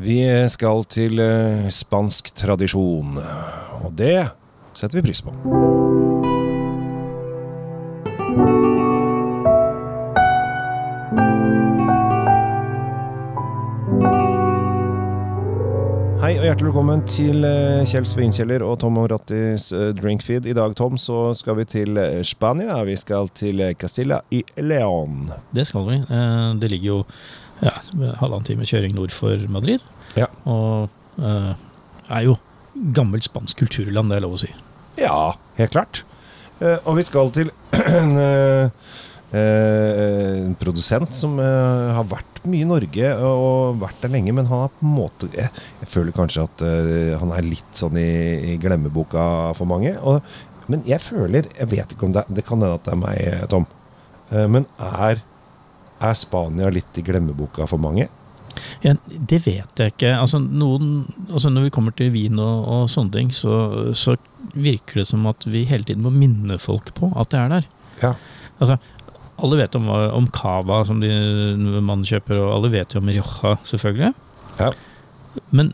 Vi skal til eh, spansk tradisjon, og det setter vi pris på. Hei og hjertelig velkommen til eh, Kjell Svinkjeller og Tom Rattis eh, Drinkfeed. I dag, Tom, så skal vi til Spania. Vi skal til Castilla y León. Det skal vi. Det ligger jo ja, halvannen time kjøring nord for Madrid. Ja. Og eh, er jo gammelt spansk kulturland, det er lov å si. Ja, helt klart. Eh, og vi skal til en, eh, eh, en produsent som eh, har vært mye i Norge og vært der lenge, men han har på en måte Jeg, jeg føler kanskje at eh, han er litt sånn i, i glemmeboka for mange. Og, men jeg føler Jeg vet ikke om det, det kan hende at det er meg, Tom. Men er, er Spania litt i glemmeboka for mange? Ja, det vet jeg ikke. Altså, noen, altså Når vi kommer til vin og, og sånne ting, så, så virker det som at vi hele tiden må minne folk på at det er der. Ja. Altså, alle vet om, om cava som de, man kjøper, og alle vet jo om rioja, selvfølgelig. Ja. Men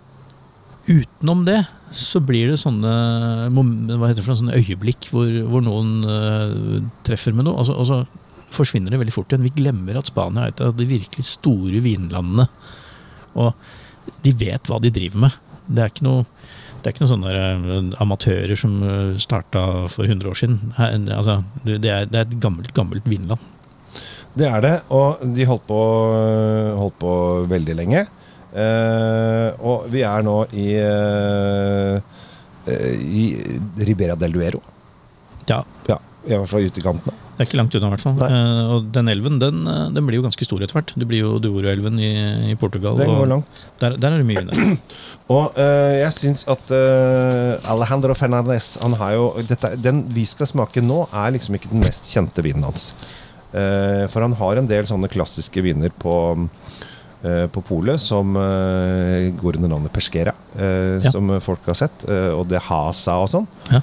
utenom det så blir det sånne hva heter det sånne øyeblikk hvor, hvor noen uh, treffer med noe, altså, altså forsvinner det veldig fort igjen. Vi glemmer at Spania er et av de virkelig store vinlandene. Og de vet hva de driver med. Det er ikke noe, det er ikke noen sånne eh, amatører som uh, starta for 100 år siden. Altså, det, er, det er et gammelt, gammelt vinland. Det er det, og de holdt på, holdt på veldig lenge. Eh, og vi er nå i, eh, eh, i Ribera del Duero. Ja, Ja, i hvert fall ute i kantene. Det er ikke langt unna, i hvert fall. Eh, og den elven den, eh, den blir jo ganske stor etter hvert. Det blir jo Douro-elven i, i Portugal. Den går langt. Der, der er det mye vinner. Og uh, jeg syns at uh, Alejandro Fernandez han har jo dette, Den vi skal smake nå, er liksom ikke den mest kjente vinen hans. For han har en del sånne klassiske viner på på polet som går under navnet Pesquera, Ja. som folk har sett. og det Hasa og sånn. Ja.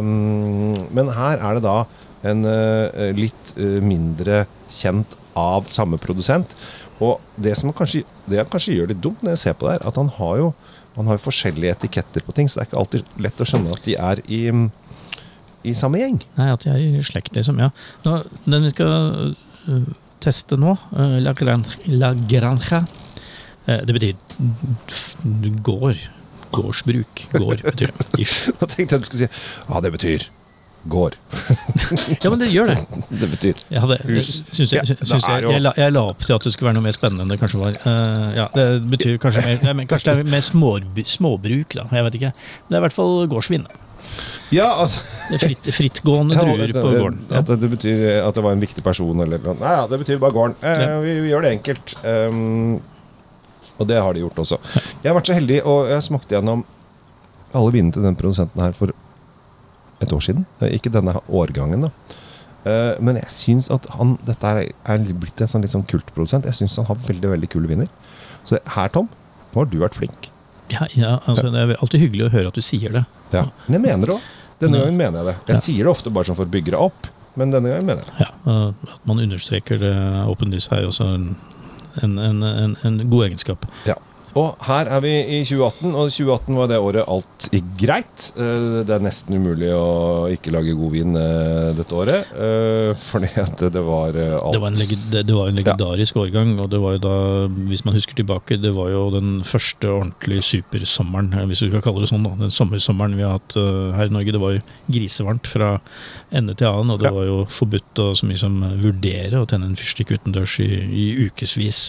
Men her er det da en eh, litt eh, mindre kjent av samme produsent. Og det som kanskje, det kanskje gjør litt dumt når jeg ser på det her, at han har jo han har forskjellige etiketter på ting, så det er ikke alltid lett å skjønne at de er i, i samme gjeng. Nei, at de er i slekt, liksom. Ja. Nå, den vi skal øh, teste nå, La, Gran, La Granja, eh, det betyr gård. Gårdsbruk. Gård betyr det. Ish. Da tenkte jeg du skulle si ja, det betyr gård. Ja, men det gjør det. Det betyr Jeg, det, Hus. synes jeg, Ja, synes er jeg, jeg, la, jeg la opp til at det skulle være noe mer spennende enn det kanskje var. Uh, ja, det betyr kanskje mer, nei, men kanskje det er mer småby, småbruk, da. Jeg vet ikke. Men Det er i hvert fall gårdsvin. Ja, altså Det fritt, frittgående Ja, druer på gården. Ja. At det betyr at det var en viktig person eller noe. Nei, ja, det betyr bare gården. Uh, Ja. vi, vi gjør det enkelt. Um, og det har de gjort også. Jeg har vært så heldig, og jeg smakte gjennom alle vinene til den produsenten her for et år siden. Eh, Ikke denne årgangen, da. Eh, men jeg syns at han Dette er, blitt en sånn litt sånn kultprodusent. Jeg syns han har veldig veldig kule viner. Så her, Tom, nå har du vært flink. Ja, ja, altså, det er alltid hyggelig å høre at du sier det. Ja. Men jeg mener det òg. Denne gangen mener jeg det. Jeg Ja. sier det ofte bare sånn for å bygge det opp, men denne gangen mener jeg det. Ja, At man understreker det åpenlyst er jo også en, en, en, en god egenskap. Ja. Og her er vi i 2018, og 2018 var det året alt gikk greit. Eh, Det er nesten umulig å ikke lage god vin eh, dette året, eh, fordi at det var alt Det var en, lege- det, var en legendarisk årgang, og det var jo da, hvis man husker tilbake, det var jo den første ordentlige supersommeren, hvis vi skal kalle det sånn, da. Den sommersommeren vi har hatt her i Norge. Det var jo grisevarmt fra ende til annen, og det Ja. var jo forbudt å så mye som vurdere å tenne en fyrstikk utendørs i, i ukevis.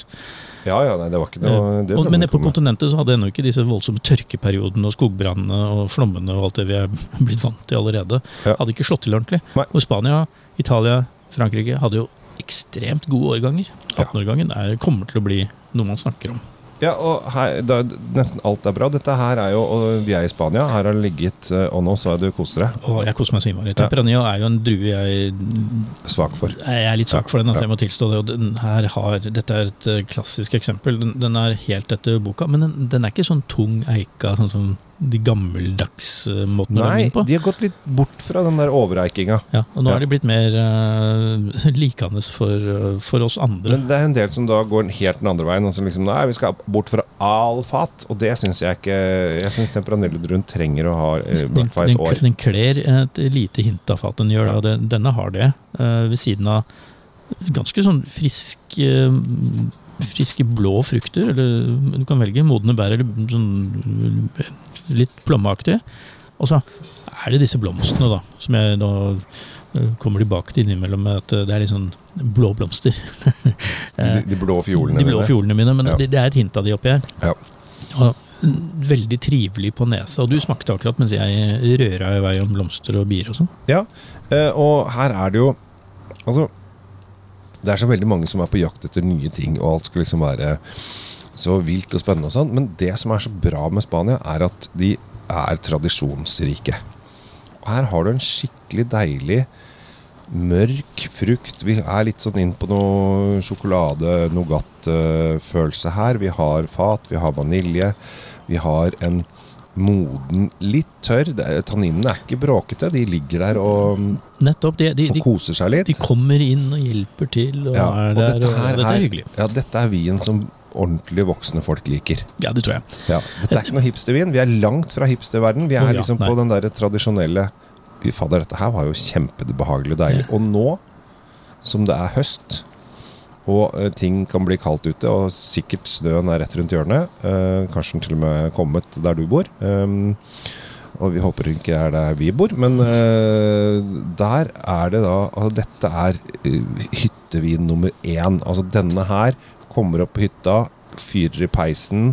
Ja, ja, nei, det var ikke noe det og, men på kontinentet så hadde ennå ikke disse voldsomme tørkeperiodene og skogbrannene og flommene og alt det vi er blitt vant til allerede, Ja. hadde ikke slått til ordentlig. Nei. Og Spania, Italia, Frankrike hadde jo ekstremt gode årganger. 18-årgangen er- kommer til å bli noe man snakker om. Ja, og her, da, nesten alt er bra. Dette her er jo, og vi er i Spania, her har det ligget eh, Og nå så jeg du koser deg. Og jeg koser meg så innmari. Tempranillo er jo en drue jeg Svak for. Jeg er litt svak for den, altså jeg må tilstå det. Og den her har, dette er et eh, klassisk eksempel. Den, den er helt etter boka, men den, den er ikke sånn tung eika, sånn som de gammeldagse måtene å på. Nei, de har gått litt bort fra den der overreikinga. Ja, og nå Ja. er de blitt mer uh, likende for, uh, for oss andre. Men det er en del som da går helt den andre veien. Altså liksom, nei, vi skal bort fra all fat. Og det syns jeg ikke Jeg syns Temperanillo Druen trenger å ha eh, i hvert fall den, et år. den kler et lite hint av fat. Den gjør Ja. den, denne har det. Uh, ved siden av ganske sånn frisk eh, Friske blå frukter. Eller du kan velge modne bær eller sånn litt plommeaktig. Og så er det disse blomstene, da, som jeg da eh, kommer tilbake til innimellom. At det er litt sånn blå blomster. De, de blå fiolene De blå fiolene mine, men Ja. det, det er et hint av de oppi her. Ja. Og veldig trivelig på nesa. Og du smakte akkurat mens jeg røra i vei om blomster og bier og sånn. Ja, eh, og her er det jo Altså, det er så veldig mange som er på jakt etter nye ting, og alt skal liksom være så vilt og spennende og sånn, men det som er så bra med Spania, er at de er tradisjonsrike. Og her har du en skikkelig deilig mørk frukt. Vi er litt sånn inn på noe sjokolade-nougat-følelse her. Vi har fat, vi har vanilje, vi har en moden, litt tørr. Tanninene er ikke bråkete, de ligger der og, Nettopp. De, de, og koser seg litt. de kommer inn og hjelper til, og Ja, er og der. dette, Og, dette er, hyggelig. ja, dette er vin som ordentlig voksne folk liker. Ja, det tror jeg. Ja, dette er ikke noe hipstervin. Vi er langt fra hipsterverden. Vi er liksom på den der tradisjonelle Fy fader, dette her var jo kjempebehagelig og deilig. Og nå som det er høst, og eh, ting kan bli kaldt ute, og sikkert snøen er rett rundt hjørnet, eh, kanskje den til og med kommet der du bor um, og vi håper det ikke er der vi bor, men eh, der er det da Altså, dette er hyttevin nummer én. Altså, denne her kommer opp på hytta, fyrer i peisen,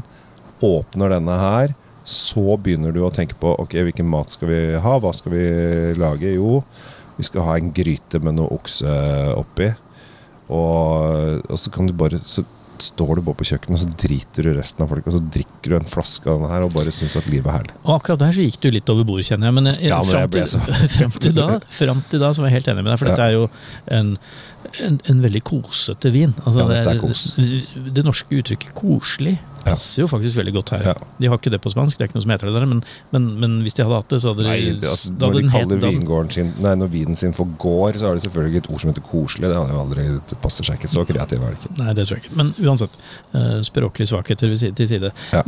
åpner denne her. Så begynner du å tenke på ok, hvilken mat skal vi ha, hva skal vi lage? Jo, vi skal ha en gryte med noe okse oppi. Og, og så kan du bare Så står du bare på kjøkkenet, og så driter du resten av folk, og så drikker du en flaske av denne her og bare syns at livet er herlig. Og akkurat der så gikk du litt over bord, kjenner jeg. Men, jeg, Ja, men fram, til, så- fram, til da, fram til da så var jeg helt enig med deg, for Ja. dette er jo en, en, en veldig kosete vin. Altså, Ja, dette er det, kos. det norske uttrykket 'koselig'. Passer jo faktisk veldig godt her. De har ikke det på spansk, det er ikke noe som heter det der, men, men, men hvis de hadde hatt det, så hadde de Nei, altså, da når de kaller het- vingården sin Nei, når vinen sin for gård, så er det selvfølgelig et ord som heter koselig. Det, hadde jo aldri, det passer seg ikke så kreativ, er det ikke? Nei, det tror jeg ikke. Men uansett, uh, språklige svakheter til side. Ja.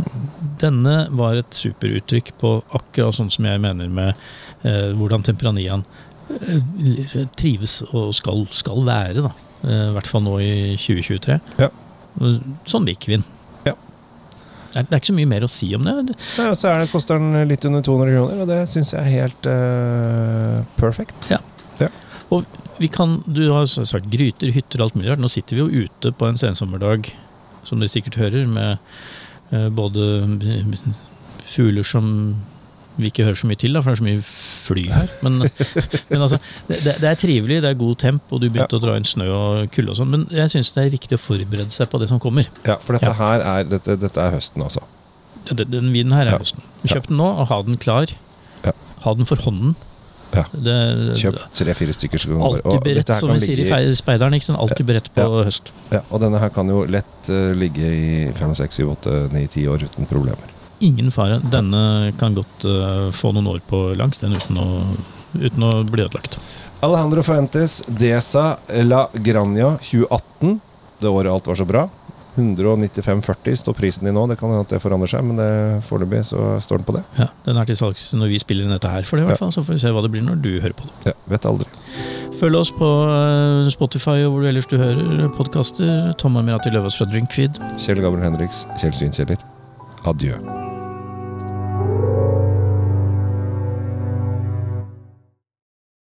Denne var et superuttrykk på akkurat sånn som jeg mener med eh, hvordan Temperanian eh, trives og skal, skal være. da. Eh, I hvert fall nå i 2023. Ja. Sånn liker vi den. Ja. Det er, ikke så mye mer å si om det. Nei, og så er det, koster den litt under 200 kroner, og det syns jeg er helt uh, perfect. Ja. Og vi kan, Du har sagt gryter, hytter, alt mulig. Nå sitter vi jo ute på en sensommerdag, som dere sikkert hører, med eh, både fugler som vi ikke hører så mye til, da, for det er så mye fly her. Men, men altså, det, det er trivelig, det er god temp, og du begynte å dra inn snø og kulde og sånn. Men jeg syns det er viktig å forberede seg på det som kommer. Ja, for dette Ja. her er, dette, dette er høsten, altså. Den, den vinen her er Ja. høsten. Kjøp den nå og ha den klar. Ja. Ha den for hånden. Ja. Det, Kjøp tre-fire stykker. Alltid beredt, som vi sier i speideren. ikke sant? Alltid beredt på høst. Ja, og denne her kan jo lett uh, ligge i 5, 6, 7, 8, 9, 10 år uten problemer. Ingen fare. Denne kan godt uh, få noen år på langs den uten å, uten å bli ødelagt. Alejandro Fuentes, Desa La Grania 2018. Det året alt var så bra. 195,40 står prisen i nå. Det kan hende at det forandrer seg, men det- foreløpig så står den på det. Ja, Den er til salgs når vi spiller inn dette her, for det i hvert fall. Så får vi se hva det blir når du hører på det. Ja, vet aldri. Følg oss på eh, Spotify og hvor du ellers du hører podkaster. Tom Amirati Løvaas fra Drinkfeed. Kjell Gabriel Henriks, Kjell Svinkjeller. Adjø.